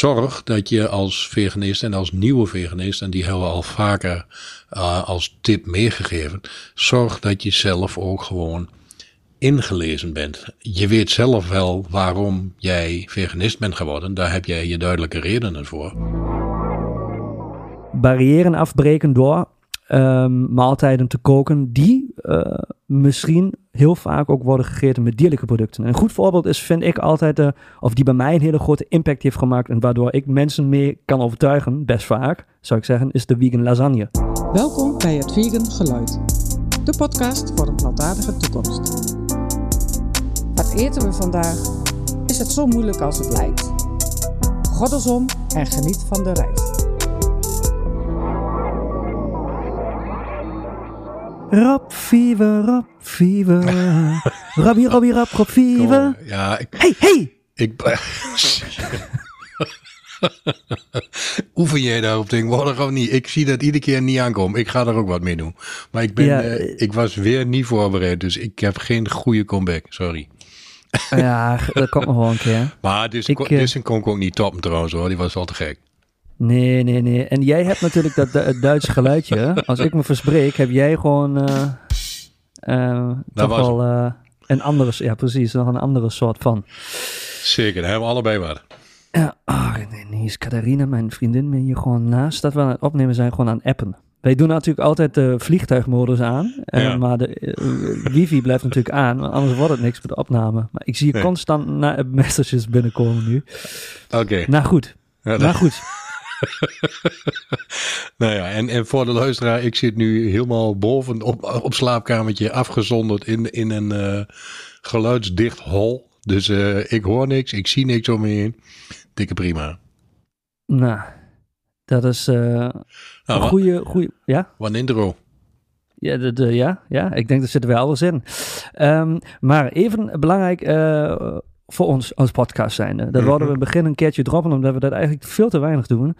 zorg dat je als veganist en als nieuwe veganist, en die hebben we al vaker uh, als tip meegegeven, zorg dat je zelf ook gewoon ingelezen bent. Je weet zelf wel waarom jij veganist bent geworden. Daar heb jij je duidelijke redenen voor. Barrieren afbreken door um, maaltijden te koken die uh, misschien heel vaak ook worden gegeten met dierlijke producten. Een goed voorbeeld is, vind ik altijd, uh, of die bij mij een hele grote impact heeft gemaakt en waardoor ik mensen mee kan overtuigen, best vaak, zou ik zeggen, is de vegan lasagne. Welkom bij het Vegan Geluid, de podcast voor een plantaardige toekomst. Wat eten we vandaag? Is het zo moeilijk als het lijkt? om en geniet van de reis. Rap fever, rap fever. Rabbi, rabbi, rap, rap fever. Ja, ik, hey, hey! Ik, Oefen jij daarop tegenwoordig of niet? Ik zie dat iedere keer niet aankomen. Ik ga er ook wat mee doen. Maar ik, ben, ja, uh, ik was weer niet voorbereid, dus ik heb geen goede comeback. Sorry. Ja, dat komt nog wel een keer. Maar dit is ik ook niet top trouwens hoor. Die was wel te gek. Nee, nee, nee. En jij hebt natuurlijk dat het Duitse geluidje. Als ik me verspreek, heb jij gewoon uh, uh, toch wel uh, een andere, ja precies, nog een andere soort van. Zeker, daar hebben we allebei wat. Ja, oh, nee, nee, is Catharina, mijn vriendin, me hier gewoon naast dat we aan het opnemen zijn, gewoon aan appen. Wij doen natuurlijk altijd de vliegtuigmodus aan, ja. maar de wifi blijft natuurlijk aan, want anders wordt het niks met de opname. Maar ik zie je nee. constant messages binnenkomen nu. Oké. Okay. Nou goed, ja, nou goed. nou ja, en, en voor de luisteraar, ik zit nu helemaal boven op, op slaapkamertje afgezonderd in, in een uh, geluidsdicht hol. Dus uh, ik hoor niks, ik zie niks om me heen. Dikke prima. Nou, dat is uh, nou, een goede, goede, ja? Wat intro. Ja, de, de, ja, ja, ik denk dat zitten wij alles in. Um, maar even belangrijk, uh, voor ons als podcast zijn. Daar mm wilden we begin een keertje droppen, omdat we dat eigenlijk veel te weinig doen.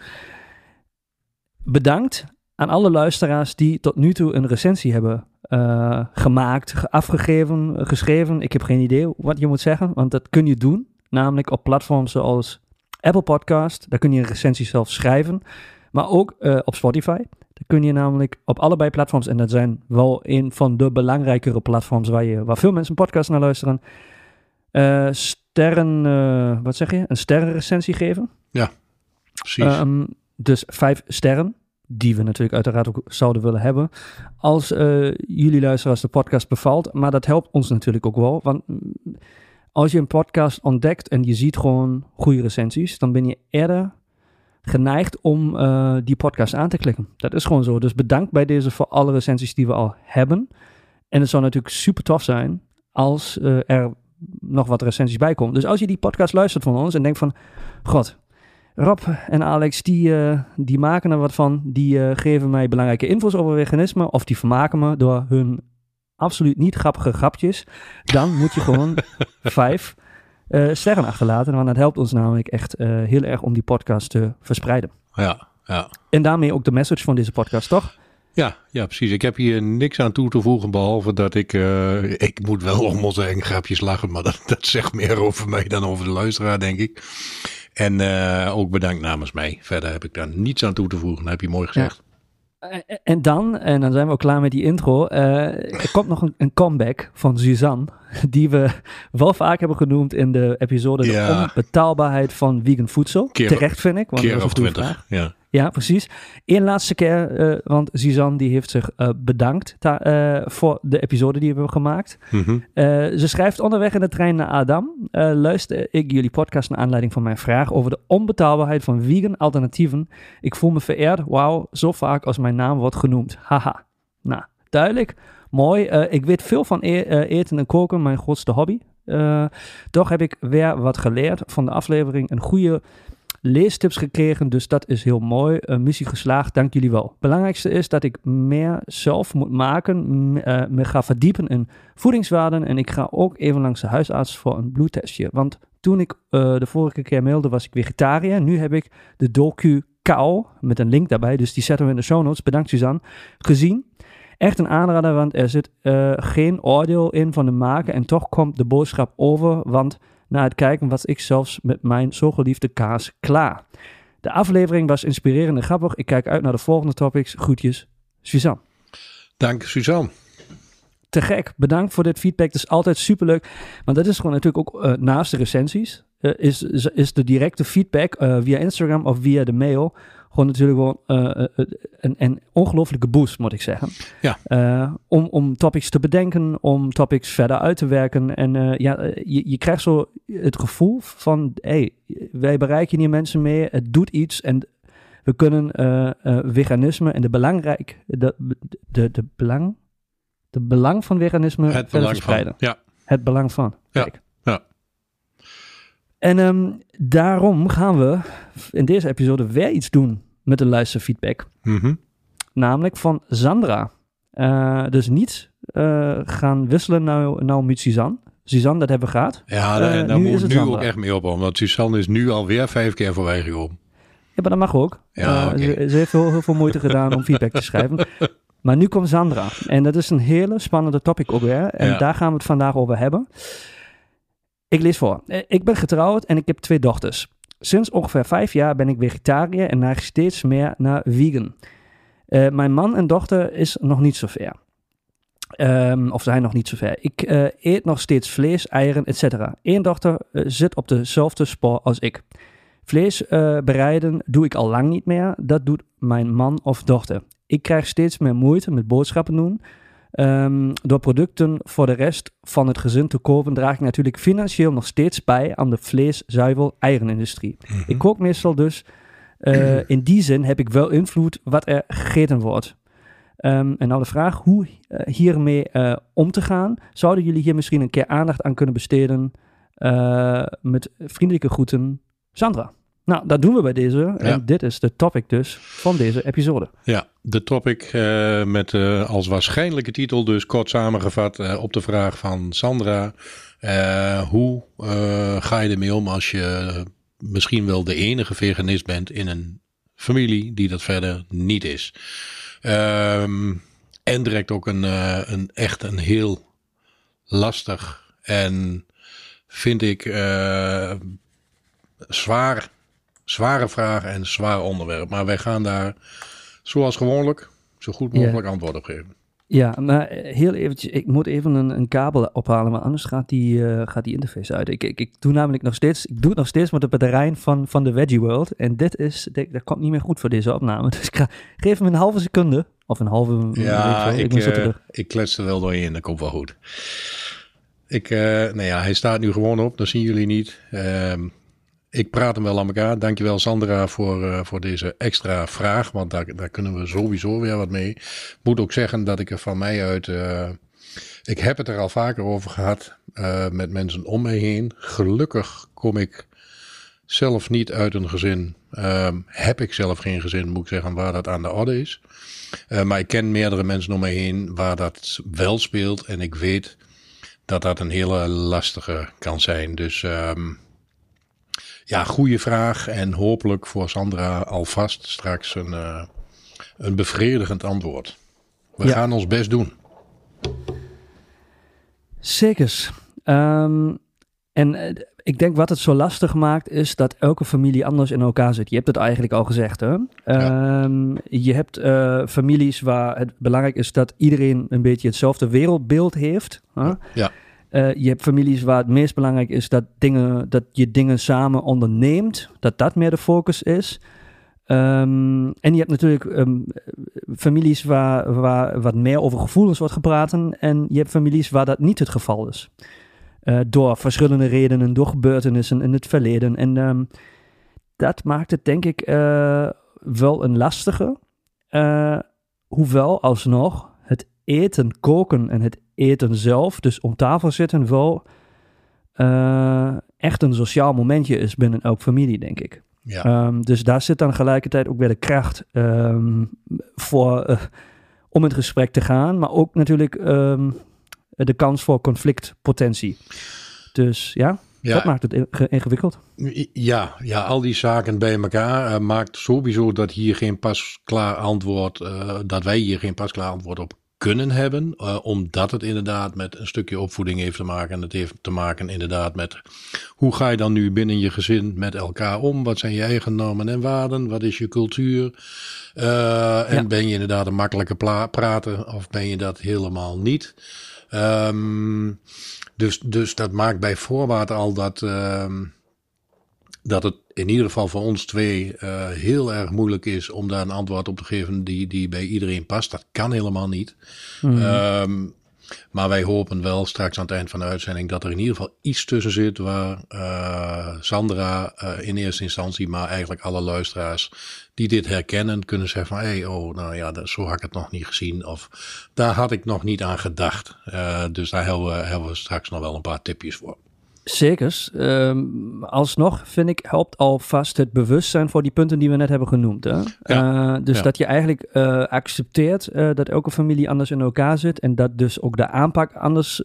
Bedankt aan alle luisteraars die tot nu toe een recensie hebben uh, gemaakt, afgegeven, geschreven. Ik heb geen idee wat je moet zeggen, want dat kun je doen. Namelijk op platforms zoals Apple Podcast. Daar kun je een recensie zelf schrijven. Maar ook uh, op Spotify. Daar kun je namelijk op allebei platforms, en dat zijn wel een van de belangrijkere platforms waar, je, waar veel mensen podcast naar luisteren. Uh, sterren, uh, wat zeg je? Een sterrenrecensie geven. Ja, precies. Um, dus vijf sterren, die we natuurlijk uiteraard ook zouden willen hebben. Als uh, jullie luisteren de podcast bevalt. Maar dat helpt ons natuurlijk ook wel. Want mm, als je een podcast ontdekt en je ziet gewoon goede recensies, dan ben je eerder geneigd om uh, die podcast aan te klikken. Dat is gewoon zo. Dus bedankt bij deze voor alle recensies die we al hebben. En het zou natuurlijk super tof zijn als uh, er nog wat recensies bij komt. Dus als je die podcast luistert van ons en denkt van... God, Rob en Alex, die, uh, die maken er wat van. Die uh, geven mij belangrijke info's over veganisme. Of die vermaken me door hun absoluut niet grappige grapjes. Dan moet je gewoon vijf uh, sterren achterlaten. Want dat helpt ons namelijk echt heel erg om die podcast te verspreiden. Ja, ja. En daarmee ook de message van deze podcast, toch? Ja, ja, precies. Ik heb hier niks aan toe te voegen, behalve dat ik, uh, ik moet wel om onze grapjes lachen, maar dat, dat zegt meer over mij dan over de luisteraar, denk ik. En uh, ook bedankt namens mij. Verder heb ik daar niets aan toe te voegen, dat heb je mooi gezegd. Ja. En dan, en dan zijn we ook klaar met die intro. Uh, er komt nog een, een, comeback van Suzanne, die we wel vaak hebben genoemd in de episode ja. de onbetaalbaarheid van vegan voedsel. Keer, Terecht vind ik, want keer dat of twintig. Ja. Ja, precies. Eén laatste keer, uh, want Suzanne die heeft zich uh, bedankt uh, voor de episode die we hebben gemaakt. -hmm. ze schrijft onderweg in de trein naar Adam. luister ik jullie podcast naar aanleiding van mijn vraag over de onbetaalbaarheid van vegan alternatieven. Ik voel me vereerd, wauw, zo vaak als mijn naam wordt genoemd. Haha. Nou, duidelijk. Mooi. ik weet veel van e eten en koken, mijn grootste hobby. toch heb ik weer wat geleerd van de aflevering. Een goede leestips gekregen, dus dat is heel mooi. Missie geslaagd, dank jullie wel. belangrijkste is dat ik meer zelf moet maken, me ga verdiepen in voedingswaarden en ik ga ook even langs de huisarts voor een bloedtestje. Want toen ik de vorige keer mailde was ik vegetariër, nu heb ik de docu Kou, met een link daarbij, dus die zetten we in de show notes, bedankt Suzanne, gezien. Echt een aanrader, want er zit geen oordeel in van de maker en toch komt de boodschap over, want Na het kijken was ik zelfs met mijn zo geliefde kaas klaar. De aflevering was inspirerend en grappig. Ik kijk uit naar de volgende topics. Groetjes, Suzanne. Dank Suzanne. Te gek. Bedankt voor dit feedback. Het is altijd superleuk. Want dat is gewoon natuurlijk ook uh, naast de recensies. Uh, is, is de directe feedback uh, via Instagram of via de mail gewoon natuurlijk gewoon uh, een, een ongelofelijke boost, moet ik zeggen. Ja. Uh, om, om topics te bedenken, om topics verder uit te werken. En ja, je, je krijgt zo het gevoel van, hey, wij bereiken hier mensen mee, het doet iets en we kunnen veganisme en de belangrijk, de, de, de belang, de belang van veganisme het belang verspreiden. Van, ja. Het belang van. Kijk. Ja. En um, daarom gaan we in deze episode weer iets doen met de luisterfeedback. Mm -hmm. Namelijk van Sandra. Uh, dus niet uh, gaan wisselen nou, nou met Suzanne. Suzanne, dat hebben we gehad. Ja, daar, uh, daar nu moet ik nu Sandra. ook echt mee op. Want Suzanne is nu alweer vijf keer voorbij gekomen. Ja, maar dat mag ook. Ja, okay. ze, ze, heeft heel, heel veel moeite gedaan om feedback te schrijven. Maar nu komt Sandra. En dat is een hele spannende topic ook weer. En ja. daar gaan we het vandaag over hebben. Ik lees voor. Ik ben getrouwd en ik heb twee dochters. Sinds ongeveer vijf jaar ben ik vegetariër en neig steeds meer naar vegan. Uh, mijn man en dochter is nog niet zo ver. Um, of zijn nog niet zo ver. Ik uh, eet nog steeds vlees, eieren, etc. Eén dochter zit op dezelfde spoor als ik. Vlees bereiden doe ik al lang niet meer. Dat doet mijn man of dochter. Ik krijg steeds meer moeite met boodschappen doen. Um, door producten voor de rest van het gezin te kopen, draag ik natuurlijk financieel nog steeds bij aan de vlees, zuivel, eierenindustrie. Mm -hmm. Ik kook meestal dus. Uh, in die zin heb ik wel invloed wat er gegeten wordt. Um, en nou de vraag hoe uh, hiermee uh, om te gaan. Zouden jullie hier misschien een keer aandacht aan kunnen besteden? met vriendelijke groeten, Sandra. Nou, dat doen we bij deze. Ja. En dit is de topic dus van deze episode. Ja, de topic uh, met uh, als waarschijnlijke titel dus kort samengevat uh, op de vraag van Sandra. hoe ga je ermee om als je misschien wel de enige veganist bent in een familie die dat verder niet is? Um, en direct ook een, een echt een heel lastig en vind ik zwaar zware vraag en zwaar onderwerp. Maar wij gaan daar zoals gewoonlijk zo goed mogelijk ja. antwoord op geven. Ja, maar heel eventjes, ik moet even een, een kabel ophalen, maar anders gaat die, uh, gaat die interface uit. Ik, ik, ik doe namelijk nog steeds, ik doe het nog steeds met de batterij van, van de Veggie World. En dit is, dit, dat komt niet meer goed voor deze opname. Dus ik ga, geef hem een halve seconde, of een halve Ja, ik, ik, uh, ik klets er wel doorheen, dat komt wel goed. Ik, uh, nou ja, hij staat nu gewoon op, dat zien jullie niet. Uh, ik praat hem wel aan elkaar. Dankjewel Sandra voor, uh, voor deze extra vraag. Want daar, daar kunnen we sowieso weer wat mee. Moet ook zeggen dat ik er van mij uit. Uh, ik heb het er al vaker over gehad. Uh, met mensen om me heen. Gelukkig kom ik zelf niet uit een gezin. heb ik zelf geen gezin, moet ik zeggen, waar dat aan de orde is. maar ik ken meerdere mensen om me heen waar dat wel speelt. En ik weet dat dat een hele lastige kan zijn. Dus. Um, ja, goede vraag. En hopelijk voor Sandra alvast straks een, uh, een bevredigend antwoord. We ja. gaan ons best doen. Zekers. Um, en uh, ik denk wat het zo lastig maakt is dat elke familie anders in elkaar zit. Je hebt het eigenlijk al gezegd. Hè? Ja. Um, je hebt uh, families waar het belangrijk is dat iedereen een beetje hetzelfde wereldbeeld heeft. Huh? Ja. Uh, je hebt families waar het meest belangrijk is dat, dingen, dat je dingen samen onderneemt, dat dat meer de focus is. Um, en je hebt natuurlijk um, families waar, wat meer over gevoelens wordt gepraat. En je hebt families waar dat niet het geval is. Uh, door verschillende redenen, door gebeurtenissen in het verleden. En um, dat maakt het denk ik uh, wel een lastige. hoewel alsnog eten, koken en het eten zelf, dus om tafel zitten, wel uh, echt een sociaal momentje is binnen elke familie, denk ik. Ja. Um, dus daar zit dan gelijkertijd ook weer de kracht um, voor, uh, om in het gesprek te gaan, maar ook natuurlijk um, de kans voor conflictpotentie. Dus ja, ja, dat maakt het ingewikkeld. Ja, ja, al die zaken bij elkaar uh, maakt sowieso dat hier geen pasklaar antwoord, uh, dat wij hier geen pasklaar antwoord op kunnen hebben, uh, omdat het inderdaad met een stukje opvoeding heeft te maken. En het heeft te maken inderdaad met hoe ga je dan nu binnen je gezin met elkaar om? Wat zijn je eigen normen en waarden? Wat is je cultuur? Uh, en ben je inderdaad een makkelijke praten of ben je dat helemaal niet? Um, dus, dus dat maakt bij voorbaat al dat, um, dat het in ieder geval voor ons twee uh, heel erg moeilijk is om daar een antwoord op te geven die, die bij iedereen past. Dat kan helemaal niet. Mm. Um, maar wij hopen wel straks aan het eind van de uitzending dat er in ieder geval iets tussen zit waar uh, Sandra uh, in eerste instantie, maar eigenlijk alle luisteraars die dit herkennen, kunnen zeggen van hé, hey, oh, nou ja, dat, zo had ik het nog niet gezien. Of daar had ik nog niet aan gedacht. Dus daar hebben we, hebben we straks nog wel een paar tipjes voor. Zekers. Um, alsnog vind ik helpt alvast het bewustzijn voor die punten die we net hebben genoemd. Hè? Ja. Uh, dus ja. dat je eigenlijk uh, accepteert uh, dat elke familie anders in elkaar zit en dat dus ook de aanpak anders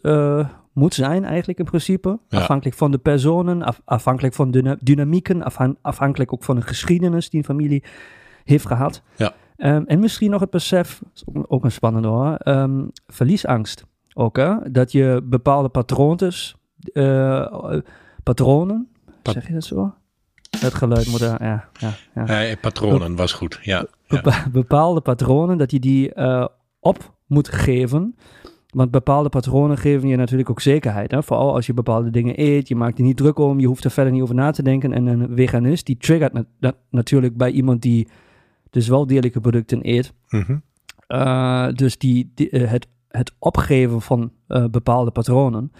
moet zijn eigenlijk in principe. Ja. Afhankelijk van de personen, af, afhankelijk van de dynamieken, afhan afhankelijk ook van de geschiedenis die een familie heeft gehad. Ja. Um, en misschien nog het besef, ook een spannende hoor, um, verliesangst. Ook hè? Dat je bepaalde patroons uh, patronen, pa zeg je dat zo? Het geluid moet ja. ja, ja. Hey, patronen was goed, ja. ja. Bepaalde patronen, dat je die uh, op moet geven. Want bepaalde patronen geven je natuurlijk ook zekerheid. Hè? Vooral als je bepaalde dingen eet, je maakt er niet druk om, je hoeft er verder niet over na te denken. En een veganist, die triggert na dat natuurlijk bij iemand die dus wel dierlijke producten eet. Mm -hmm. uh, dus die, die het, het opgeven van bepaalde patronen.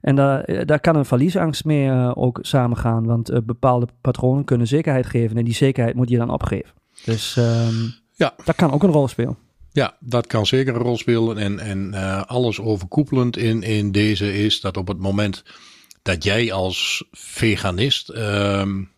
En daar, eh, daar kan een verliesangst mee uh, ook samengaan, want uh, bepaalde patronen kunnen zekerheid geven en die zekerheid moet je dan opgeven. Dus um, ja. dat kan ook een rol spelen. Ja, dat kan zeker een rol spelen. En, en uh, alles overkoepelend in, in deze is dat op het moment dat jij als veganist um,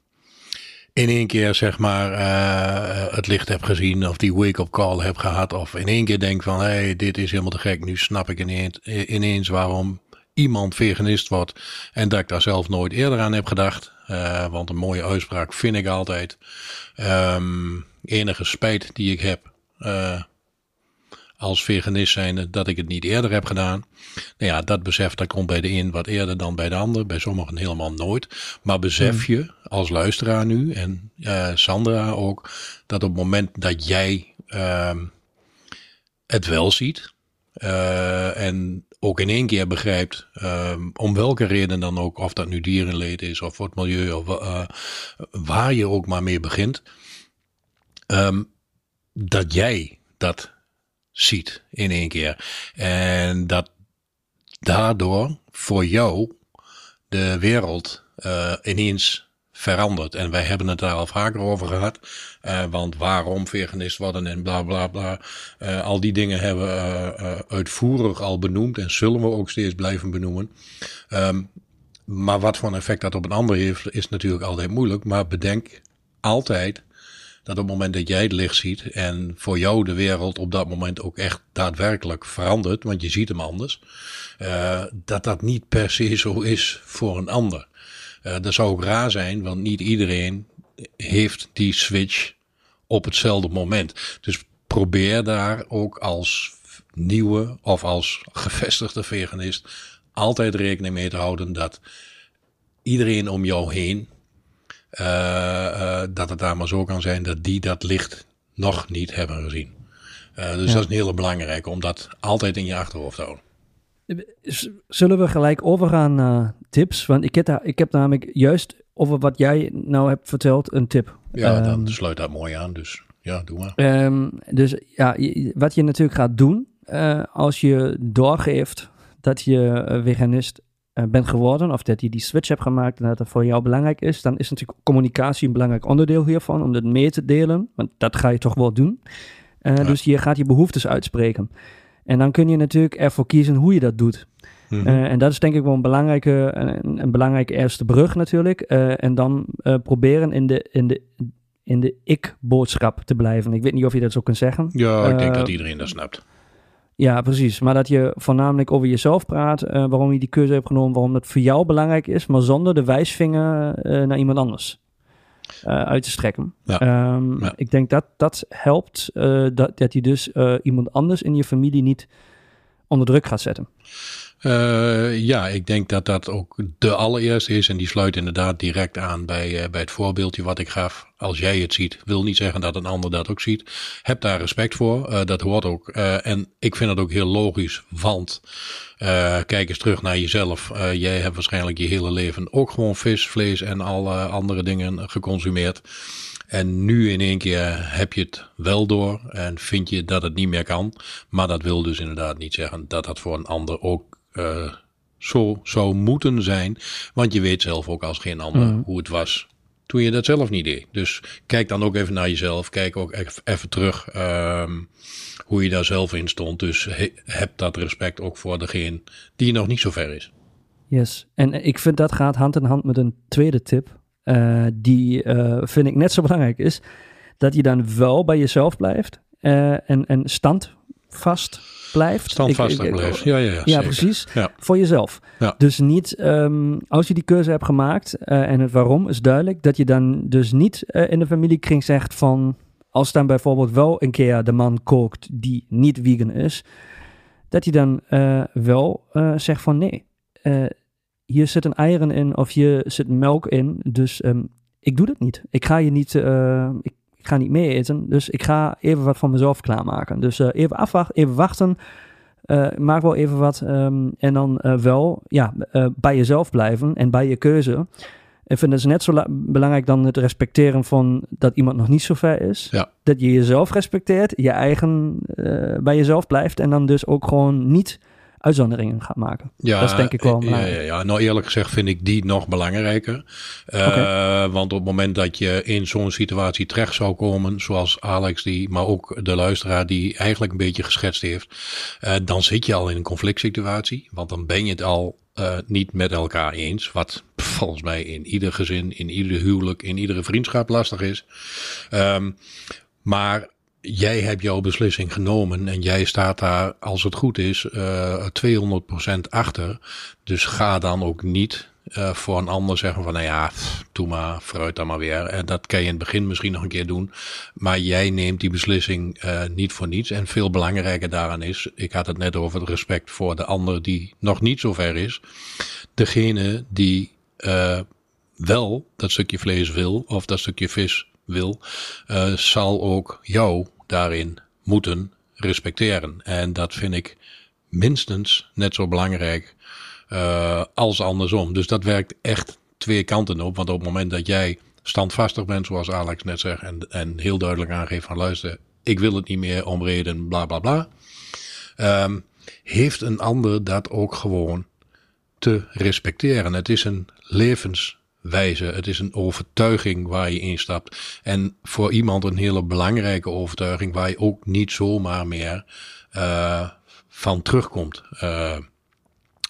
in één keer zeg maar uh, het licht hebt gezien of die wake-up call hebt gehad of in één keer denkt van hé, hey, dit is helemaal te gek, nu snap ik ineens, ineens waarom iemand veganist wordt. En dat ik daar zelf nooit eerder aan heb gedacht. Uh, want een mooie uitspraak vind ik altijd. Um, enige spijt die ik heb. Uh, als veganist zijnde dat ik het niet eerder heb gedaan. Nou ja, dat besef dat komt bij de een wat eerder dan bij de ander. Bij sommigen helemaal nooit. Maar besef hmm. je als luisteraar nu en uh, Sandra ook dat op het moment dat jij uh, het wel ziet. En ook in één keer begrijpt, um, om welke reden dan ook, of dat nu dierenleed is of voor het milieu of uh, waar je ook maar mee begint, um, dat jij dat ziet in één keer. En dat daardoor voor jou de wereld uh, ineens verandert. En wij hebben het daar al vaker over gehad. Uh, want waarom veganist worden en bla bla bla. Uh, al die dingen hebben we uh, uitvoerig al benoemd en zullen we ook steeds blijven benoemen. Um, maar wat voor een effect dat op een ander heeft, is natuurlijk altijd moeilijk. Maar bedenk altijd dat op het moment dat jij het licht ziet en voor jou de wereld op dat moment ook echt daadwerkelijk verandert, want je ziet hem anders, dat dat niet per se zo is voor een ander. Uh, dat zou ook raar zijn, want niet iedereen heeft die switch op hetzelfde moment. Dus probeer daar ook als nieuwe of als gevestigde veganist altijd rekening mee te houden dat iedereen om jou heen, uh, uh, dat het daar maar zo kan zijn dat die dat licht nog niet hebben gezien. Uh, dus ja. dat is een hele belangrijke om dat altijd in je achterhoofd te houden. Zullen we gelijk overgaan naar tips? Want ik heb, daar, ik heb namelijk juist over wat jij nou hebt verteld een tip. Ja, um, dan sluit dat mooi aan. Dus ja, doe maar. Um, dus ja, wat je natuurlijk gaat doen uh, als je doorgeeft dat je veganist uh, bent geworden of dat je die switch hebt gemaakt en dat het voor jou belangrijk is, dan is natuurlijk communicatie een belangrijk onderdeel hiervan om dat mee te delen. Want dat ga je toch wel doen. Uh, ja. Dus je gaat je behoeftes uitspreken. En dan kun je natuurlijk ervoor kiezen hoe je dat doet. Mm -hmm. uh, en dat is denk ik wel een belangrijke, een, een belangrijke eerste brug natuurlijk. Uh, en dan uh, proberen in de, in de, in de ik-boodschap te blijven. Ik weet niet of je dat zo kunt zeggen. Ja, ik denk dat iedereen dat snapt. Ja, precies. Maar dat je voornamelijk over jezelf praat, waarom je die keuze hebt genomen, waarom dat voor jou belangrijk is, maar zonder de wijsvinger naar iemand anders. Eh, uit te strekken. Ja. Ehm, Ja. Ik denk dat dat helpt, eh, dat, dat je dus eh, iemand anders in je familie niet onder druk gaat zetten. Eh, ja, ik denk dat dat ook de allereerste is. En die sluit inderdaad direct aan bij, eh, bij het voorbeeldje wat ik gaf. Als jij het ziet, wil niet zeggen dat een ander dat ook ziet. Heb daar respect voor. Eh, dat hoort ook. En ik vind het ook heel logisch. Want kijk eens terug naar jezelf. Jij hebt waarschijnlijk je hele leven ook gewoon vis, vlees en alle andere dingen geconsumeerd. En nu in één keer heb je het wel door en vind je dat het niet meer kan. Maar dat wil dus inderdaad niet zeggen dat dat voor een ander ook eh, zo zou moeten zijn. Want je weet zelf ook als geen ander Mhm. hoe het was toen je dat zelf niet deed. Dus kijk dan ook even naar jezelf. Kijk ook even terug ehm, hoe je daar zelf in stond. Dus he- heb dat respect ook voor degene die nog niet zo ver is. Yes. En ik vind dat gaat hand in hand met een tweede tip. eh, die eh, vind ik net zo belangrijk is. Dat je dan wel bij jezelf blijft. en, en standvast blijft. Standvastig blijft. Ja, ja, ja, Ja, precies. Ja. Voor jezelf. Ja. Dus niet, ehm, als je die keuze hebt gemaakt eh, en het waarom is duidelijk, dat je dan dus niet eh, in de familiekring zegt van, als dan bijvoorbeeld wel een keer de man kookt die niet vegan is, dat je dan eh, wel zegt van nee, hier zitten eieren in of hier zit melk in, dus ehm, ik doe dat niet. Ik ga je niet, ik, ik ga niet mee eten, dus ik ga even wat van mezelf klaarmaken. Dus eh, even afwachten, even wachten. Eh, maak wel even wat ehm, en dan eh, wel ja, bij jezelf blijven en bij je keuze. Ik vind het net zo la- belangrijk dan het respecteren van dat iemand nog niet zo ver is. Ja. Dat je jezelf respecteert, je eigen bij jezelf blijft en dan dus ook gewoon niet uitzonderingen gaat maken. Ja, Dat is denk ik wel ja, belangrijk. ja, ja, nou eerlijk gezegd vind ik die nog belangrijker. Eh, Want op het moment dat je in zo'n situatie terecht zou komen, zoals Alex, die, maar ook de luisteraar die eigenlijk een beetje geschetst heeft, eh, dan zit je al in een conflict situatie. Want dan ben je het al eh, niet met elkaar eens. Wat volgens mij in ieder gezin, in ieder huwelijk, in iedere vriendschap lastig is. Ehm, maar jij hebt jouw beslissing genomen en jij staat daar, als het goed is, eh 200% achter. Dus ga dan ook niet eh, voor een ander zeggen van, nou ja, doe maar, vooruit dan maar weer. En dat kan je in het begin misschien nog een keer doen. Maar jij neemt die beslissing eh, niet voor niets. En veel belangrijker daaraan is, ik had het net over het respect voor de ander die nog niet zo ver is. Degene die eh, wel dat stukje vlees wil of dat stukje vis wil, eh, zal ook jou daarin moeten respecteren. En dat vind ik minstens net zo belangrijk eh, als andersom. Dus dat werkt echt twee kanten op. Want op het moment dat jij standvastig bent, zoals Alex net zegt, en, en heel duidelijk aangeeft van luister, ik wil het niet meer om reden bla bla bla. ehm, heeft een ander dat ook gewoon te respecteren. Het is een levenswijze, het is een overtuiging waar je instapt. En voor iemand een hele belangrijke overtuiging waar je ook niet zomaar meer eh, van terugkomt. Eh,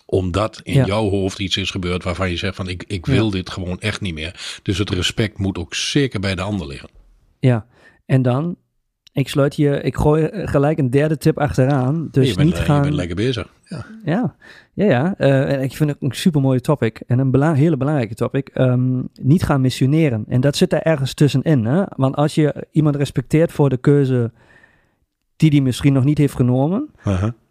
omdat in Ja. jouw hoofd iets is gebeurd waarvan je zegt van ik, ik wil dit gewoon echt niet meer. Dus het respect moet ook zeker bij de ander liggen. Ja, en dan, ik sluit hier, ik gooi er gelijk een derde tip achteraan. Dus je, bent, niet eh, gaan... je bent lekker bezig. Ja. Ja, ja, ja. Eh, en ik vind het een super mooie topic en een bela- hele belangrijke topic. Ehm, niet gaan missioneren. En dat zit er ergens tussenin. Hè? Want als je iemand respecteert voor de keuze die die misschien nog niet heeft genomen,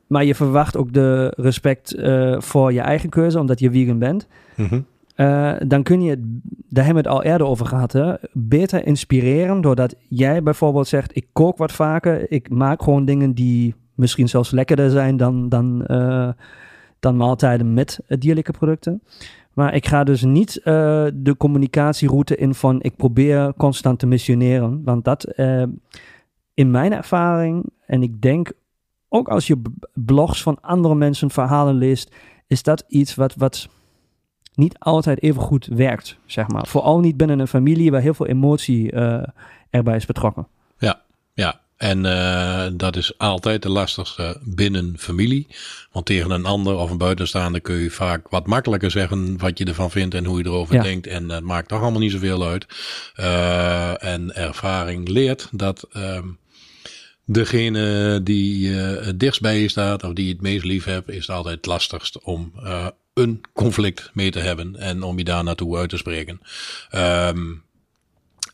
maar je verwacht ook de respect eh, voor je eigen keuze, omdat je vegan bent. Mhm. eh, dan kun je, het, daar hebben we het al eerder over gehad, hè, beter inspireren doordat jij bijvoorbeeld zegt, ik kook wat vaker, ik maak gewoon dingen die misschien zelfs lekkerder zijn dan, dan, eh, dan maaltijden met dierlijke producten. Maar ik ga dus niet eh, de communicatieroute in van ik probeer constant te missioneren. Want dat, eh, in mijn ervaring, en ik denk ook als je blogs van andere mensen verhalen leest, is dat iets wat, wat niet altijd even goed werkt, zeg maar. Vooral niet binnen een familie waar heel veel emotie eh, erbij is betrokken. Ja, en eh, dat is altijd de lastigste binnen familie. Want tegen een ander of een buitenstaander kun je vaak wat makkelijker zeggen wat je ervan vindt en hoe je erover Ja. denkt. En dat maakt toch allemaal niet zoveel uit. Eh, en ervaring leert dat ehm, degene die eh, het dichtst bij je staat of die je het meest lief hebt, is het altijd het lastigst om een conflict mee te hebben en om je daar naartoe uit te spreken. Ehm,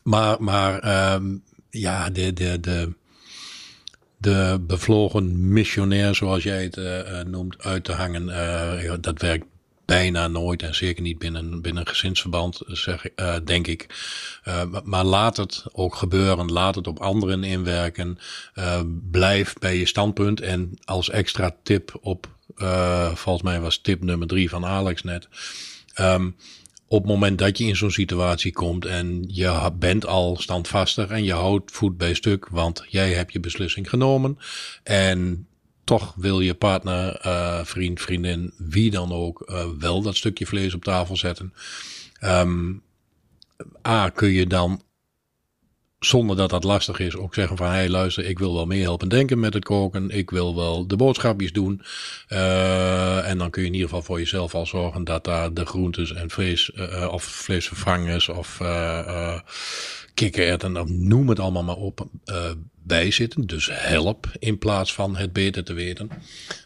maar maar ehm, ja, de, de, de, de bevlogen missionair, zoals jij het uh, noemt, uit te hangen, uh, dat werkt bijna nooit en zeker niet binnen, binnen een gezinsverband, zeg, uh, denk ik. Uh, maar laat het ook gebeuren, laat het op anderen inwerken. Uh, blijf bij je standpunt en als extra tip op, volgens mij was tip nummer drie van Alex net. Um, op het moment dat je in zo'n situatie komt en je bent al standvastig en je houdt voet bij stuk, want jij hebt je beslissing genomen en toch wil je partner, uh, vriend, vriendin, wie dan ook, uh, wel dat stukje vlees op tafel zetten. Um, A, kun je dan zonder dat dat lastig is, ook zeggen van hé hey, luister, ik wil wel meer helpen denken met het koken. Ik wil wel de boodschapjes doen. Uh, en dan kun je in ieder geval voor jezelf al zorgen dat daar de groentes en vlees of vleesvervangers of uh, kikkererwten, noem het allemaal maar op, bij zitten. Dus help in plaats van het beter te weten.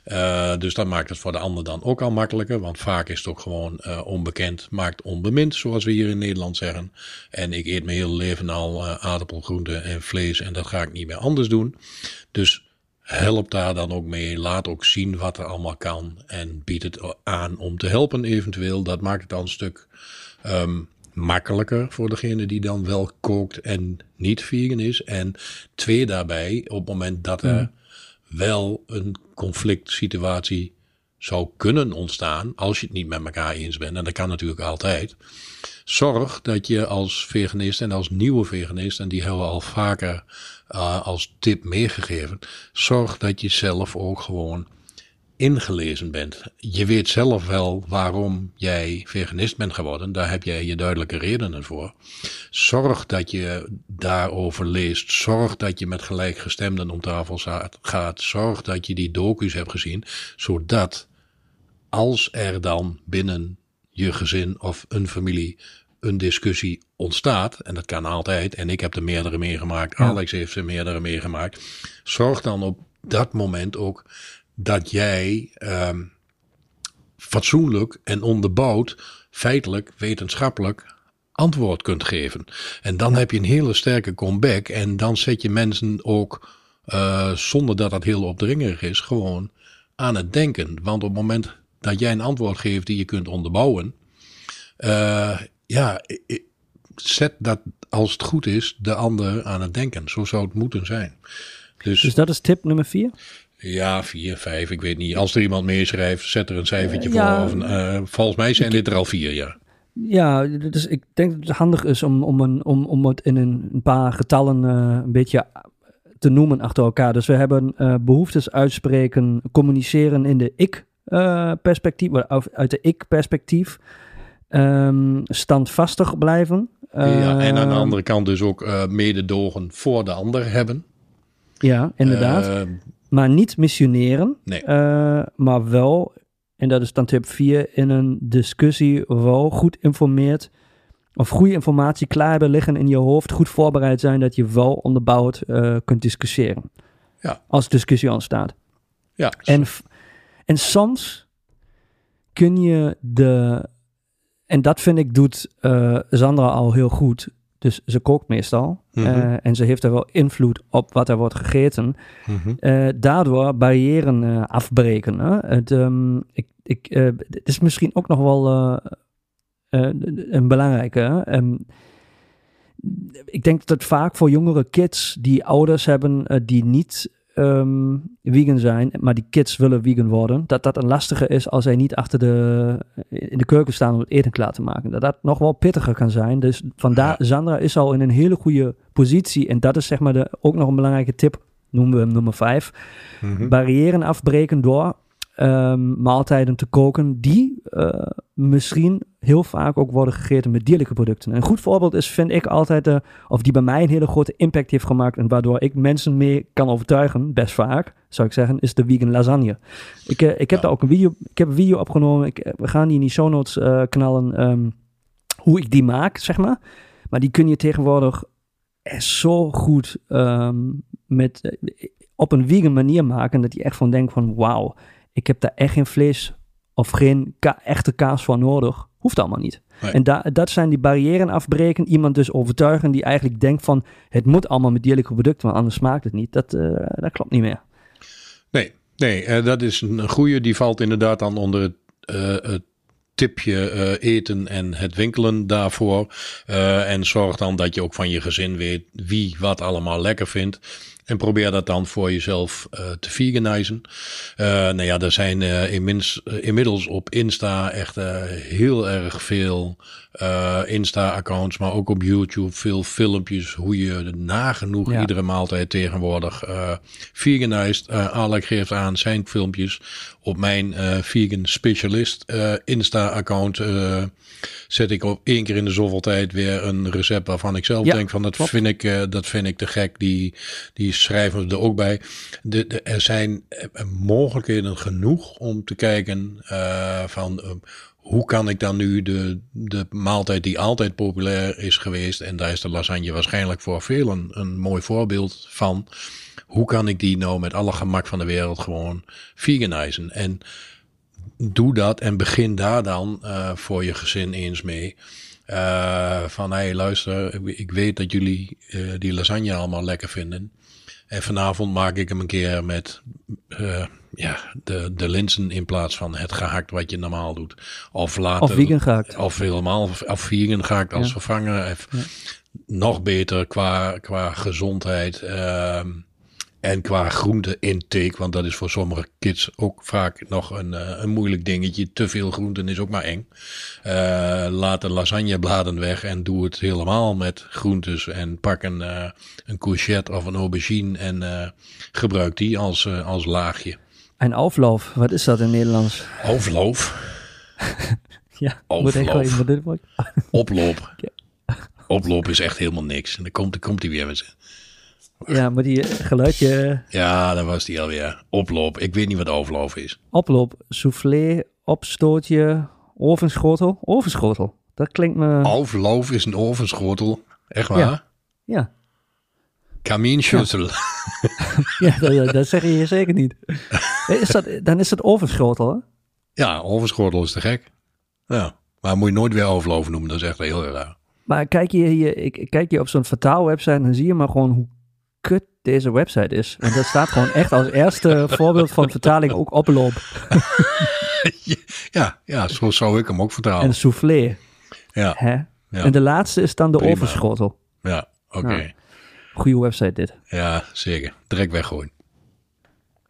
Uh, dus dat maakt het voor de ander dan ook al makkelijker. Want vaak is het ook gewoon uh, onbekend, maakt onbemind, zoals we hier in Nederland zeggen. En ik eet mijn hele leven al uh, aardappelgroenten en vlees en dat ga ik niet meer anders doen. Dus help daar dan ook mee. Laat ook zien wat er allemaal kan. En bied het aan om te helpen eventueel. Dat maakt het dan een stuk um, makkelijker voor degene die dan wel kookt en niet vegan is. En twee daarbij, op het moment dat er mm. wel een conflict situatie zou kunnen ontstaan, als je het niet met elkaar eens bent, en dat kan natuurlijk altijd, zorg dat je als veganist en als nieuwe veganist, en die hebben we al vaker uh, als tip meegegeven, zorg dat je zelf ook gewoon ingelezen bent. Je weet zelf wel waarom jij veganist bent geworden. Daar heb jij je duidelijke redenen voor. Zorg dat je daarover leest. Zorg dat je met gelijkgestemden om tafel gaat. Zorg dat je die docu's hebt gezien. Zodat als er dan binnen je gezin of een familie een discussie ontstaat, en dat kan altijd, en ik heb er meerdere meegemaakt, ja. Alex heeft er meerdere meegemaakt, zorg dan op dat moment ook dat jij um, fatsoenlijk en onderbouwd, feitelijk, wetenschappelijk antwoord kunt geven. En dan heb je een hele sterke comeback en dan zet je mensen ook, uh, zonder dat dat heel opdringerig is, gewoon aan het denken. Want op het moment dat jij een antwoord geeft die je kunt onderbouwen, uh, ja, zet dat als het goed is de ander aan het denken. Zo zou het moeten zijn. Dus, dus dat is tip nummer vier? Ja, vier, vijf, ik weet niet. Als er iemand meeschrijft, zet er een cijfertje ja, voor. Of uh, volgens mij zijn dit er al vier, ja. Ja, dus ik denk dat het handig is om, om, een, om, om het in een, paar getallen uh, een beetje te noemen achter elkaar. Dus we hebben uh, behoeftes uitspreken, communiceren in de ik-perspectief, uit de ik-perspectief. Um, standvastig blijven. ja, en aan de andere kant dus ook mededogen voor de ander hebben. Ja, inderdaad. Maar niet missioneren. Nee. Uh, maar wel, en dat is dan tip 4, in een discussie wel goed informeerd. Of goede informatie klaar hebben liggen in je hoofd. Goed voorbereid zijn dat je wel onderbouwd uh, kunt discussiëren. Ja. Als discussie ontstaat. Ja. En, en soms kun je de. En dat vind ik doet uh, Sandra al heel goed dus ze kookt meestal. Mm -hmm. en ze heeft er wel invloed op wat er wordt gegeten. Mm -hmm. uh, daardoor barrieren uh, afbreken. Hè? Het, um, ik, ik, het is misschien ook nog wel een belangrijke. Um, ik denk dat het vaak voor jongere kids die ouders hebben die niet um, vegan zijn, maar die kids willen vegan worden, dat dat een lastige is als zij niet achter de, in de keuken staan om het eten klaar te maken. Dat dat nog wel pittiger kan zijn. Dus vandaar. Sandra is al in een hele goede positie en dat is zeg maar de, ook nog een belangrijke tip, noemen we hem nummer 5. Mm -hmm. Barrieren afbreken door um, maaltijden te koken die uh, misschien heel vaak ook worden gegeten met dierlijke producten. Een goed voorbeeld is, vind ik altijd, uh, of die bij mij een hele grote impact heeft gemaakt en waardoor ik mensen mee kan overtuigen, best vaak, zou ik zeggen, is de vegan lasagne. Ik, uh, ik heb ja. daar ook een video, ik heb een video opgenomen, ik, we gaan die in die show notes knallen, um, hoe ik die maak, zeg maar. Maar die kun je tegenwoordig zo goed um, met, op een vegan manier maken, dat je echt van denkt van, wauw, ik heb daar echt geen vlees of geen ka echte kaas voor nodig Hoeft allemaal niet. Nee. En da dat zijn die barrières afbreken. Iemand dus overtuigen die eigenlijk denkt van... het moet allemaal met dierlijke producten, want anders smaakt het niet. Dat, eh, dat klopt niet meer. Nee, nee eh, dat is een goede. Die valt inderdaad dan onder het, eh, het tipje eten en het winkelen daarvoor. En zorg dan dat je ook van je gezin weet wie wat allemaal lekker vindt. En probeer dat dan voor jezelf eh, te veganizen. Eh nou ja, er zijn eh, inmiddels, inmiddels op Insta echt heel erg veel Insta-accounts, maar ook op YouTube veel filmpjes hoe je nagenoeg Ja. iedere maaltijd tegenwoordig veganized. Alec geeft aan zijn filmpjes op mijn eh, vegan specialist eh, Insta-account. eh, zet ik op één keer in de zoveel tijd weer een recept waarvan ik zelf Ja, denk van dat klopt. vind ik, dat vind ik te gek. Die, die schrijven er ook bij. De, de, er zijn mogelijkheden genoeg om te kijken van hoe kan ik dan nu de, de maaltijd die altijd populair is geweest, en daar is de lasagne waarschijnlijk voor velen een mooi voorbeeld van. Hoe kan ik die nou met alle gemak van de wereld gewoon veganizen? En doe dat en begin daar dan eh, voor je gezin eens mee. Eh, van hé, hey, luister, ik- weet dat jullie eh, die lasagne allemaal lekker vinden. En vanavond maak ik hem een keer met eh, ja, de, de linzen in plaats van het gehakt wat je normaal doet. Of later. Of vegan gehakt. Of helemaal, of vegan gehakt als Ja. vervanger. Of Nog beter qua, qua gezondheid. ehm, en qua groente intake, want dat is voor sommige kids ook vaak nog een, eh, een moeilijk dingetje. Te veel groenten is ook maar eng. Eh, laat de lasagnebladen weg en doe het helemaal met groentes. En pak een, eh, een courgette of een aubergine en gebruik die als, als laagje. En auflauf, wat is dat in Nederlands? Overloof, Ja, woord- oploop. Oploop is echt helemaal niks. En dan komt, dan komt hij weer met zijn. Ja, maar die eh, geluidje Ja, daar was hij alweer. Oploop. Ik weet niet wat overloof is. oploop, soufflé, opstootje, ovenschotel. Ovenschotel, dat klinkt me... Overloof is een ovenschotel. Echt waar? Ja. Ja, Kamienschüssel. ja dat, dat zeg je hier zeker niet. Eh, Is dat, dan is het ovenschotel, hè? Ja, ovenschotel is te gek. Ja. Maar moet je nooit weer overloof noemen. Dat is echt heel raar. Maar kijk je hier, ik kijk je op zo'n vertaalwebsite dan zie je maar gewoon hoe kut deze website is. Want dat staat gewoon echt als eerste voorbeeld van vertaling ook oploop Ja, ja, zo zou ik hem ook vertalen. en soufflé. Ja, Hè? ja, En de laatste is dan de Prima. ovenschotel. ja oké. Ja. Goeie website dit. Ja, zeker. Direct weggooien.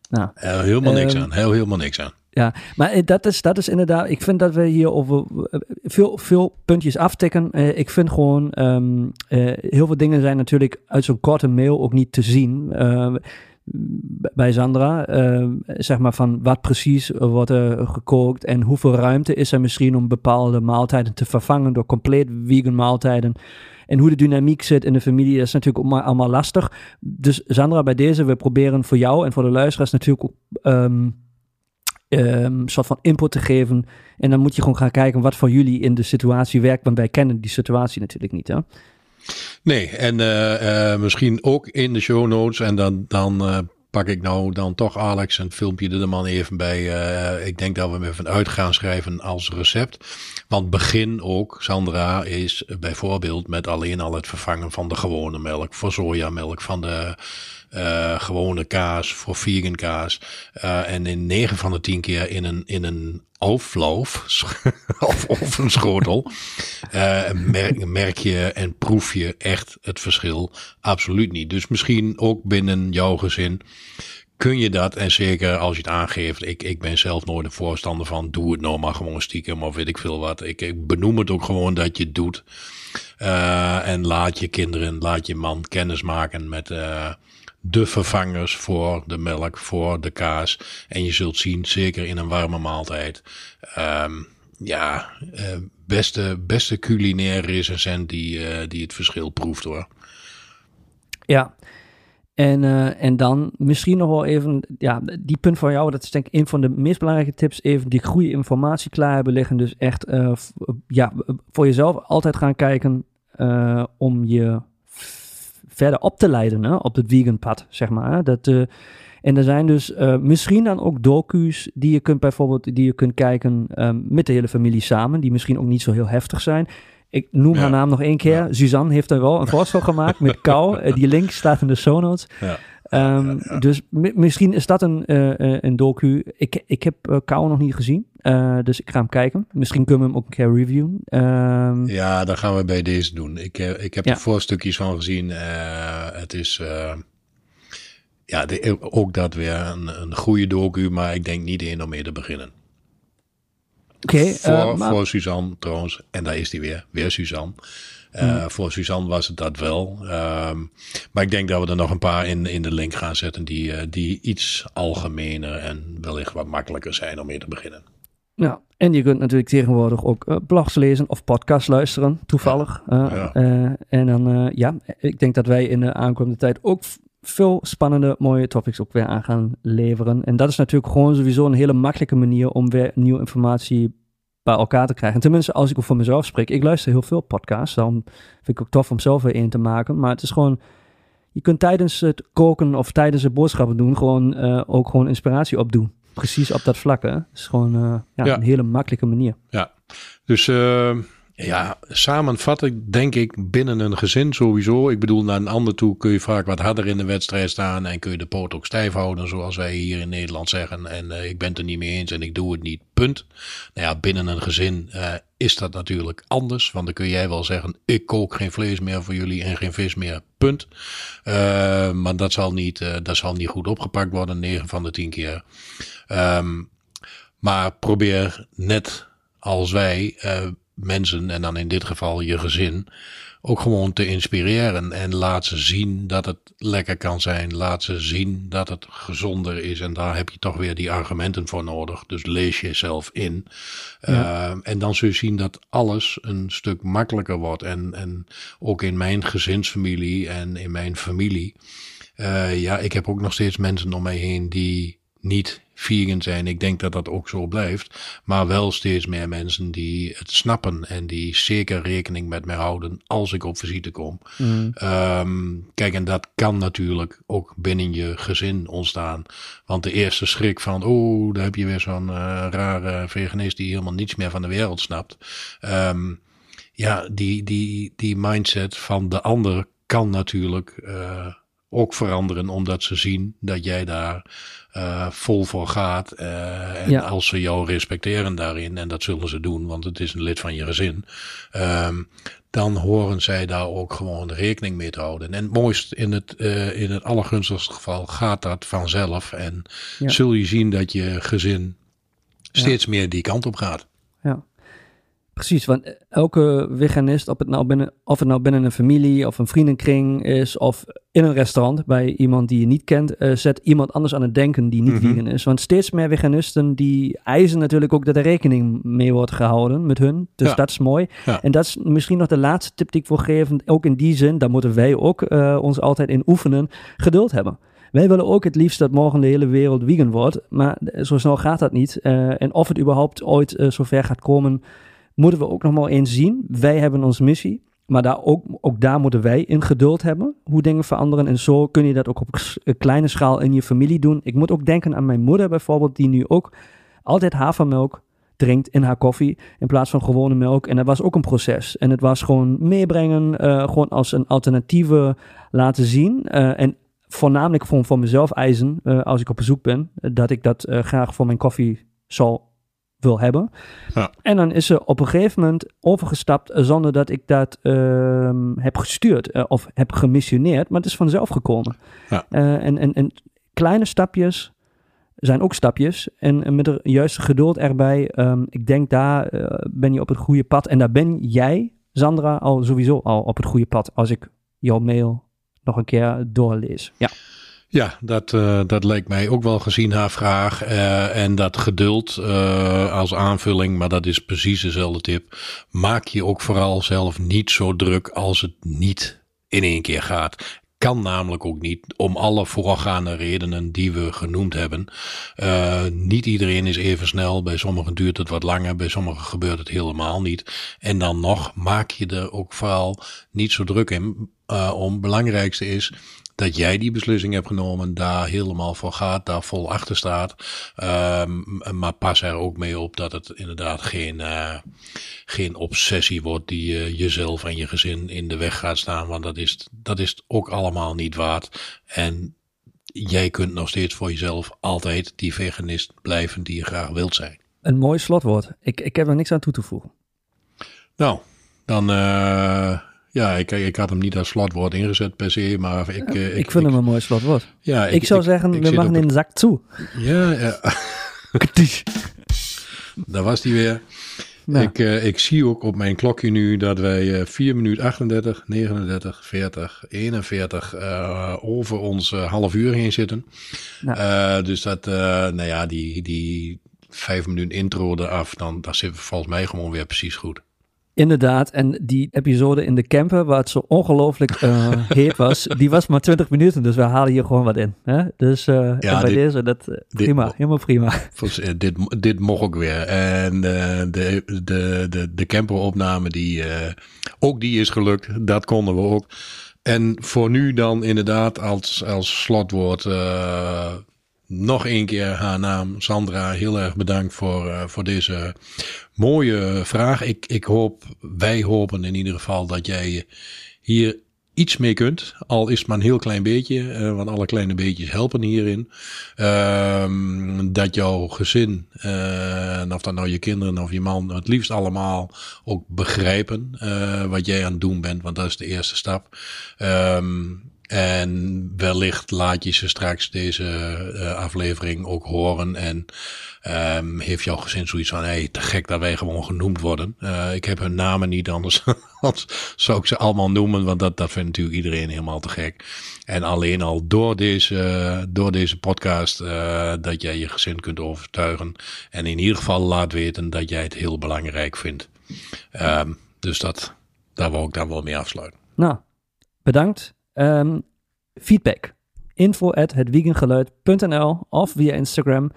Nou, Eh, helemaal niks Ehm, aan. Heel, helemaal niks aan. Ja, maar eh, dat is, dat is inderdaad, ik vind dat we hier over eh, veel, veel puntjes aftikken. Eh, ik vind gewoon, ehm, eh, heel veel dingen zijn natuurlijk uit zo'n korte mail ook niet te zien. Eh, bij Sandra, eh, zeg maar van wat precies wordt er gekookt en hoeveel ruimte is er misschien om bepaalde maaltijden te vervangen door compleet vegan maaltijden. En hoe de dynamiek zit in de familie, dat is natuurlijk allemaal lastig. Dus Sandra, bij deze, we proberen voor jou en voor de luisteraars natuurlijk ehm, ehm, soort van input te geven. En dan moet je gewoon gaan kijken wat voor jullie in de situatie werkt, want wij kennen die situatie natuurlijk niet. Hè? Nee, en eh, eh, misschien ook in de show notes. En dan, dan eh, pak ik nou dan toch Alex een filmpje er man even bij. ik denk dat we hem even uit gaan schrijven als recept. Want begin ook, Sandra, is bijvoorbeeld met alleen al het vervangen van de gewone melk voor sojamelk, van de eh, gewone kaas voor vegan kaas. Eh, en in 9 van de 10 keer in een, in een auflauf of ovenschotel eh, merk, merk je en proef je echt het verschil absoluut niet. Dus misschien ook binnen jouw gezin kun je dat. En zeker als je het aangeeft. Ik, ik ben zelf nooit een voorstander van doe het nou maar gewoon stiekem of weet ik veel wat. Ik, ik benoem het ook gewoon dat je het doet. En laat je kinderen, laat je man kennis maken met de vervangers voor de melk, voor de kaas. En je zult zien, zeker in een warme maaltijd. ehm, ja, eh, beste, beste culinair recensent die, eh, die het verschil proeft hoor. Ja. En, eh, en dan misschien nog wel even, ja, die punt van jou, dat is denk ik een van de meest belangrijke tips, even die goede informatie klaar hebben liggen. Dus echt, ja, voor jezelf altijd gaan kijken om je verder op te leiden hè, op het vegan pad, zeg maar. Hè. Dat, eh, en er zijn dus eh, misschien dan ook docu's die je kunt bijvoorbeeld die je kunt kijken ehm, met de hele familie samen, die misschien ook niet zo heel heftig zijn. Ik noem Ja. haar naam nog één keer. Suzanne heeft er wel een voorstel gemaakt met kou. Eh, die link staat in de show notes. Ja. Ehm, Dus mi- misschien is dat een, eh, eh, een docu. Ik, ik heb kou nog niet gezien, dus ik ga hem kijken. Misschien kunnen we hem ook een keer reviewen. Ehm, Ja, dat gaan we bij deze doen. Ik, ik heb Ja. er voorstukjes van gezien. Het is, ja, de, ook dat weer een, een goede docu, maar ik denk niet één om mee te beginnen. Oké, voor, maar- voor Suzanne trouwens, en daar is die weer, weer Suzanne. Eh, Voor Suzanne was het dat wel. Ehm, maar ik denk dat we er nog een paar in, in de link gaan zetten die, eh, die iets algemener en wellicht wat makkelijker zijn om mee te beginnen. Ja, en je kunt natuurlijk tegenwoordig ook eh, blogs lezen of podcasts luisteren, toevallig. Ja. en dan, ja, ik denk dat wij in de aankomende tijd ook veel spannende, mooie topics ook weer aan gaan leveren. En dat is natuurlijk gewoon sowieso een hele makkelijke manier om weer nieuwe informatie bij elkaar te krijgen. En tenminste, als ik ook voor mezelf spreek, ik luister heel veel podcasts, daarom vind ik ook tof om zelf weer een te maken. Maar het is gewoon, je kunt tijdens het koken of tijdens het boodschappen doen, gewoon eh, ook gewoon inspiratie opdoen. Precies op dat vlak, hè. Het is gewoon eh, ja, Ja. een hele makkelijke manier. Dus ja, samenvatten denk ik binnen een gezin sowieso. Ik bedoel, naar een ander toe kun je vaak wat harder in de wedstrijd staan en kun je de poot ook stijf houden, zoals wij hier in Nederland zeggen. En eh, ik ben het er niet mee eens en ik doe het niet, punt. Nou ja, binnen een gezin eh, is dat natuurlijk anders, want dan kun jij wel zeggen, ik kook geen vlees meer voor jullie en geen vis meer, punt. Eh, maar dat zal, niet, dat zal niet goed opgepakt worden, 9 van de 10 keer. Ehm, maar probeer net als wij mensen, en dan in dit geval je gezin, ook gewoon te inspireren. En laat ze zien dat het lekker kan zijn. Laat ze zien dat het gezonder is. En daar heb je toch weer die argumenten voor nodig. Dus lees jezelf in. Ja. Eh, en dan zul je zien dat alles een stuk makkelijker wordt. En, en ook in mijn gezinsfamilie en in mijn familie. Eh, ja, ik heb ook nog steeds mensen om mij heen die niet vegan zijn. Ik denk dat dat ook zo blijft. Maar wel steeds meer mensen die het snappen en die zeker rekening met mij houden als ik op visite kom. Ehm, kijk, en dat kan natuurlijk ook binnen je gezin ontstaan. Want de eerste schrik van, oh, daar heb je weer zo'n eh, rare veganist die helemaal niets meer van de wereld snapt. Ehm, ja, die, die, die mindset van de ander kan natuurlijk eh, ook veranderen, omdat ze zien dat jij daar eh, vol voor gaat. eh, en Ja. als ze jou respecteren daarin, en dat zullen ze doen, want het is een lid van je gezin, ehm, dan horen zij daar ook gewoon rekening mee te houden. En het mooist in het, eh, in het allergunstigste geval gaat dat vanzelf. En Ja. zul je zien dat je gezin steeds meer die kant op gaat. Precies, want elke veganist, of het, nou binnen, of het nou binnen een familie of een vriendenkring is, of in een restaurant bij iemand die je niet kent, eh, zet iemand anders aan het denken die niet Mhm. vegan is. Want steeds meer veganisten die eisen natuurlijk ook dat er rekening mee wordt gehouden met hun. Dus Ja. dat is mooi. Ja. En dat is misschien nog de laatste tip die ik wil geven. Ook in die zin, daar moeten wij ook eh, ons altijd in oefenen, geduld hebben. Wij willen ook het liefst dat morgen de hele wereld vegan wordt, maar zo snel gaat dat niet. Eh, en of het überhaupt ooit eh, zover gaat komen, moeten we ook nog eens zien. Wij hebben onze missie, maar daar ook, ook daar moeten wij in geduld hebben, hoe dingen veranderen. En zo kun je dat ook op een kleine schaal in je familie doen. Ik moet ook denken aan mijn moeder bijvoorbeeld, die nu ook altijd havermelk drinkt in haar koffie in plaats van gewone melk. En dat was ook een proces. En het was gewoon meebrengen, eh, gewoon als een alternatieve laten zien. Eh, en voornamelijk voor, voor mezelf eisen, eh, als ik op bezoek ben, eh, dat ik dat eh, graag voor mijn koffie zal wil hebben. Ja. En dan is ze op een gegeven moment overgestapt zonder dat ik dat ehm, heb gestuurd eh, of heb gemissioneerd, maar het is vanzelf gekomen. Ja. Eh, en, en, en kleine stapjes zijn ook stapjes. En, en met de juiste geduld erbij, ehm, ik denk daar eh, ben je op het goede pad. En daar ben jij, Sandra, al sowieso al op het goede pad als ik jouw mail nog een keer doorlees. Ja, Ja, dat, eh, dat leek mij ook wel gezien haar vraag. Eh, en dat geduld eh, als aanvulling, maar dat is precies dezelfde tip. Maak je ook vooral zelf niet zo druk als het niet in één keer gaat. kan namelijk ook niet om alle voorgaande redenen die we genoemd hebben. Uh, niet iedereen is even snel. Bij sommigen duurt het wat langer. Bij sommigen gebeurt het helemaal niet. En dan nog maak je er ook vooral niet zo druk in uh, om. Belangrijkste is dat jij die beslissing hebt genomen, daar helemaal voor gaat, daar vol achter staat. Um, maar pas er ook mee op dat het inderdaad geen, uh, geen obsessie wordt die uh, jezelf en je gezin in de weg gaat staan. Want dat is, dat is ook allemaal niet waard. En jij kunt nog steeds voor jezelf altijd die veganist blijven die je graag wilt zijn. Een mooi slotwoord. Ik, ik heb er niks aan toe te voegen. Nou, dan uh, ja, ik, ik had hem niet als slotwoord ingezet per se, maar ik... Ja, ik, ik, vind hem een mooi slotwoord. Ja, ik, zou zeggen, we maken de zak toe. Ja, ja. Daar was hij weer. Nou. Ik, uh, ik zie ook op mijn klokje nu dat wij uh, 4 minuten 38, 39, 40, 41 uh, over ons half uur heen zitten. Nou. dus dat, nou ja, die, die vijf minuten intro eraf, dan dat zit volgens mij gewoon weer precies goed. Inderdaad, en die episode in de camper, waar het zo ongelooflijk uh, heet was, die was maar 20 minuten, dus we halen hier gewoon wat in. Hè? Dus uh, ja, bij dit, deze, dat, uh, prima, dit, helemaal prima. Dit, dit mocht ook weer. En de, de, de, de camperopname, die, ook die is gelukt, dat konden we ook. En voor nu dan inderdaad als, als slotwoord nog een keer haar naam, Sandra. Heel erg bedankt voor, uh, voor deze mooie vraag. Ik, ik hoop, wij hopen in ieder geval dat jij hier iets mee kunt. Al is het maar een heel klein beetje, uh, want alle kleine beetjes helpen hierin. Uh, dat jouw gezin, uh, of dat nou je kinderen of je man, het liefst allemaal ook begrijpen wat jij aan het doen bent, want dat is de eerste stap. Um, en wellicht laat je ze straks deze uh, aflevering ook horen. En um, heeft jouw gezin zoiets van: hé, hey, te gek dat wij gewoon genoemd worden. Uh, ik heb hun namen niet, anders, anders zou ik ze allemaal noemen. Want dat, dat vindt natuurlijk iedereen helemaal te gek. En alleen al door deze, door deze podcast, uh, dat jij je gezin kunt overtuigen. En in ieder geval laat weten dat jij het heel belangrijk vindt. Um, dus dat, daar wil ik dan wel mee afsluiten. Nou, bedankt. Um, feedback. Info at of via Instagram.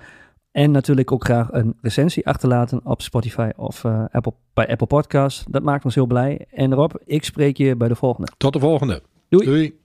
En natuurlijk ook graag een recensie achterlaten op Spotify of uh, Apple, bij Apple Podcasts. Dat maakt ons heel blij. En Rob, ik spreek je bij de volgende. Tot de volgende. Doei. Doei.